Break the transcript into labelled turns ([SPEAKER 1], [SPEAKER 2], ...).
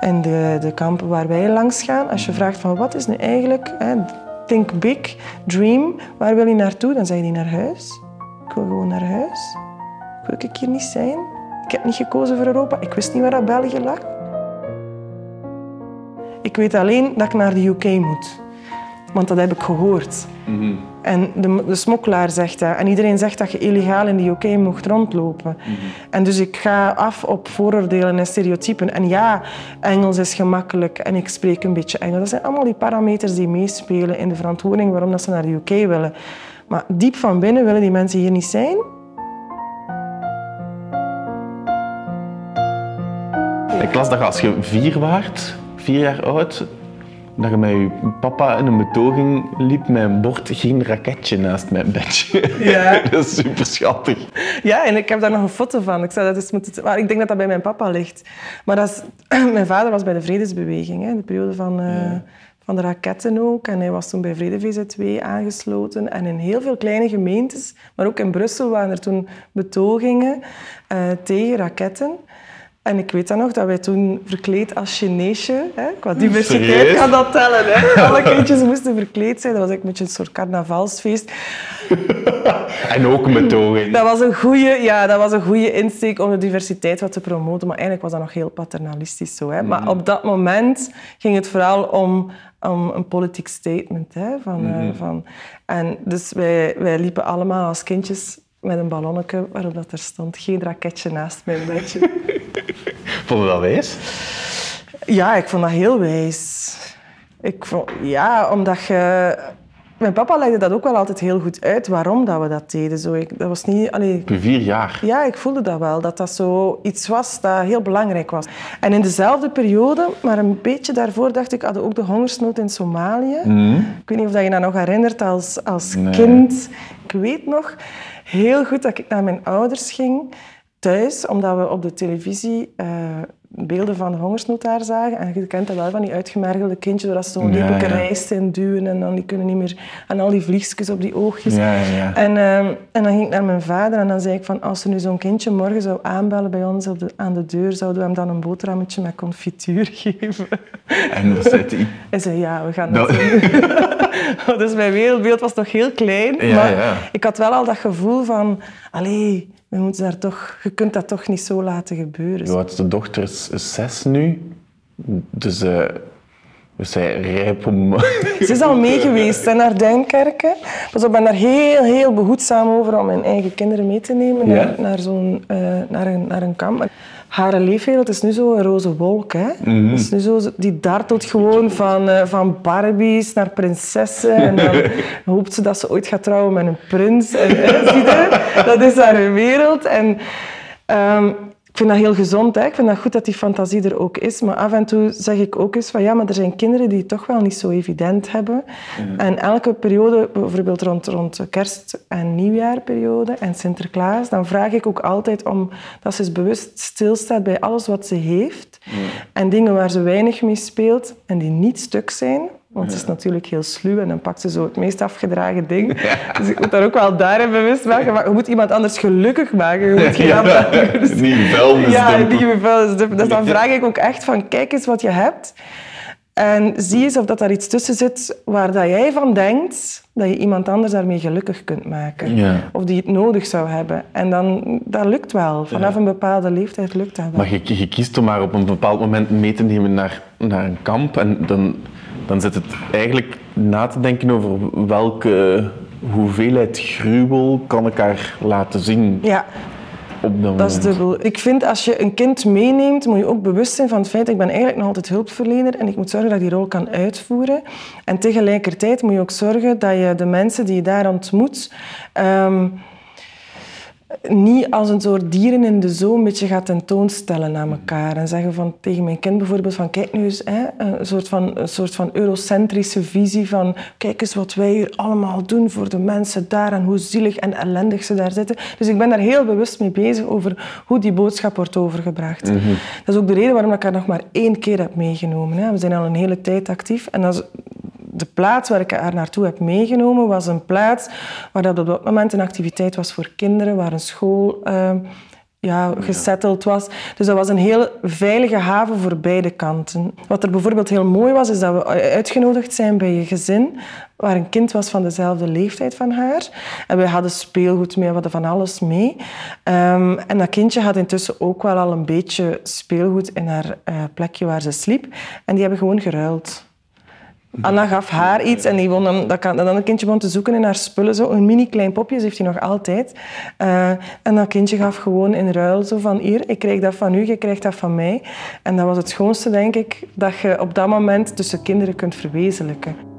[SPEAKER 1] in de, de kampen waar wij langs gaan. Als je vraagt van wat is nu eigenlijk, hè, think big, dream, waar wil je naartoe? Dan zeg je naar huis. Ik wil gewoon naar huis. Wil ik hier niet zijn? Ik heb niet gekozen voor Europa. Ik wist niet waar dat België lag. Ik weet alleen dat ik naar de UK moet. Want dat heb ik gehoord. En de, de smokkelaar zegt dat. En iedereen zegt dat je illegaal in de UK mocht rondlopen. En dus ik ga af op vooroordelen en stereotypen. En ja, Engels is gemakkelijk en ik spreek een beetje Engels. Dat zijn allemaal die parameters die meespelen in de verantwoording waarom dat ze naar de UK willen. Maar diep van binnen willen die mensen hier niet zijn.
[SPEAKER 2] Ik las dat als je vier waart, vier jaar oud, dat je met je papa in een betoging liep met een bord geen raketje naast mijn bedje.
[SPEAKER 1] Ja.
[SPEAKER 2] dat is super schattig.
[SPEAKER 1] Ja, en ik heb daar nog een foto van. Ik, zou dat eens moeten... maar ik denk dat dat bij mijn papa ligt. Maar dat is... mijn vader was bij de Vredesbeweging, hè, de periode van, eh, van de raketten ook. En hij was toen bij Vrede VZ2 aangesloten. En in heel veel kleine gemeentes, maar ook in Brussel, waren er toen betogingen eh, tegen raketten. En ik weet dan nog dat wij toen verkleed als Chineesje, hè, qua diversiteit
[SPEAKER 2] Serieus?
[SPEAKER 1] kan dat tellen. Hè. Alle kindjes moesten verkleed zijn. Dat was eigenlijk een beetje een soort carnavalsfeest.
[SPEAKER 2] En ook betoging.
[SPEAKER 1] Dat was een goede, ja, dat was een goede insteek om de diversiteit wat te promoten. Maar eigenlijk was dat nog heel paternalistisch zo. Hè. Maar op dat moment ging het vooral om, om een politiek statement. Hè, van, eh, van, en dus wij, wij liepen allemaal als kindjes met een ballonnetje waarop dat er stond geen raketje naast mijn bedje.
[SPEAKER 2] Vond je dat wijs?
[SPEAKER 1] Ja, ik vond dat heel wijs. Ik vond, ja, omdat je... Mijn papa legde dat ook wel altijd heel goed uit, waarom dat we dat deden. Zo, ik, dat was niet... Allee,
[SPEAKER 2] vier jaar.
[SPEAKER 1] ja, ik voelde dat wel, dat dat zo iets was dat heel belangrijk was. En in dezelfde periode, maar een beetje daarvoor, dacht ik, hadden ook de hongersnood in Somalië. Ik weet niet of dat je dat nog herinnert als, als
[SPEAKER 2] Nee.
[SPEAKER 1] kind. Ik weet nog heel goed dat ik naar mijn ouders ging thuis, omdat we op de televisie eh, beelden van de hongersnood daar zagen. En je kent dat wel van die uitgemergelde kindjes, waar ze zo'n
[SPEAKER 2] Ja,
[SPEAKER 1] lepeltje
[SPEAKER 2] ja.
[SPEAKER 1] rijst in duwen en dan die kunnen niet meer... En al die vliegjes op die oogjes.
[SPEAKER 2] Ja.
[SPEAKER 1] En, ehm, en dan ging ik naar mijn vader en dan zei ik van als er nu zo'n kindje morgen zou aanbellen bij ons op de, aan de deur, zouden we hem dan een boterhammetje met confituur geven?
[SPEAKER 2] En wat zei hij?
[SPEAKER 1] Hij zei ja, we gaan dat
[SPEAKER 2] Dat-
[SPEAKER 1] doen. dus mijn wereldbeeld was nog heel klein, maar ik had wel al dat gevoel van allee, we moeten daar toch, je kunt dat toch niet zo laten gebeuren.
[SPEAKER 2] Oudste dochter is, zes nu. Dus eh we zijn rijp om...
[SPEAKER 1] Ze is al mee geweest hè, naar Duinkerken. Dus ik ben daar heel, heel behoedzaam over om mijn eigen kinderen mee te nemen
[SPEAKER 2] Ja.
[SPEAKER 1] naar, naar, zo'n, eh, naar, een, naar een kamp. Haar leefwereld is nu zo een roze wolk. Hè?
[SPEAKER 2] Mhm.
[SPEAKER 1] Dus nu zo, die dartelt gewoon van, eh, van Barbies naar prinsessen. En dan hoopt ze dat ze ooit gaat trouwen met een prins. En, eh, zie je? Dat is haar wereld. En, ehm, vind dat heel gezond. Hè? Ik vind dat goed dat die fantasie er ook is. Maar af en toe zeg ik ook eens van ja, maar er zijn kinderen die het toch wel niet zo evident hebben. En elke periode, bijvoorbeeld rond, rond kerst- en nieuwjaarperiode en Sinterklaas, dan vraag ik ook altijd om dat ze eens bewust stilstaat bij alles wat ze heeft. En dingen waar ze weinig mee speelt en die niet stuk zijn. Want ze is natuurlijk heel sluw en dan pakt ze zo het meest afgedragen ding. Dus ik moet daar ook wel daarin bewust maken. Maar je moet iemand anders gelukkig maken. Je moet geen
[SPEAKER 2] Ja.
[SPEAKER 1] Dus-
[SPEAKER 2] niet
[SPEAKER 1] ja, vuilnisdumpen. Dus dan vraag ik ook echt van, kijk eens wat je hebt. En zie eens of dat daar iets tussen zit waar dat jij van denkt dat je iemand anders daarmee gelukkig kunt maken.
[SPEAKER 2] Ja.
[SPEAKER 1] Of die het nodig zou hebben. En dan, dat lukt wel. Vanaf een bepaalde leeftijd lukt dat wel.
[SPEAKER 2] Maar je, je kiest om haar op een bepaald moment mee te nemen naar, naar een kamp. En dan, dan zit het eigenlijk na te denken over welke hoeveelheid gruwel kan ik haar laten zien
[SPEAKER 1] Ja,
[SPEAKER 2] op dat
[SPEAKER 1] dat is dubbel. Ik vind als je een kind meeneemt, moet je ook bewust zijn van het feit dat ik ben eigenlijk nog altijd hulpverlener en ik moet zorgen dat ik die rol kan uitvoeren. En tegelijkertijd moet je ook zorgen dat je de mensen die je daar ontmoet, ehm, niet als een soort dieren in de zoo een beetje gaat tentoonstellen aan elkaar. En zeggen van, tegen mijn kind bijvoorbeeld van kijk nu eens, hè, een, soort van, een soort van eurocentrische visie van kijk eens wat wij hier allemaal doen voor de mensen daar en hoe zielig en ellendig ze daar zitten. Dus ik ben daar heel bewust mee bezig over hoe die boodschap wordt overgebracht. Dat is ook de reden waarom ik haar nog maar één keer heb meegenomen. Hè. We zijn al een hele tijd actief en dat is de plaats waar ik haar naartoe heb meegenomen was een plaats waar dat op dat moment een activiteit was voor kinderen, waar een school eh, ja, gesetteld was. Dus dat was een heel veilige haven voor beide kanten. Wat er bijvoorbeeld heel mooi was, is dat we uitgenodigd zijn bij een gezin waar een kind was van dezelfde leeftijd van haar. En wij hadden speelgoed mee, we hadden van alles mee. Ehm, en dat kindje had intussen ook wel al een beetje speelgoed in haar uh, plekje waar ze sliep. En die hebben gewoon geruild. Anna gaf haar iets en die won dan, dat, kan, dat andere kindje begon te zoeken in haar spullen. Zo. Een mini klein popje, heeft hij nog altijd. Uh, en dat kindje gaf gewoon in ruil zo van hier, ik krijg dat van u, je krijgt dat van mij. En dat was het schoonste, denk ik, dat je op dat moment tussen kinderen kunt verwezenlijken.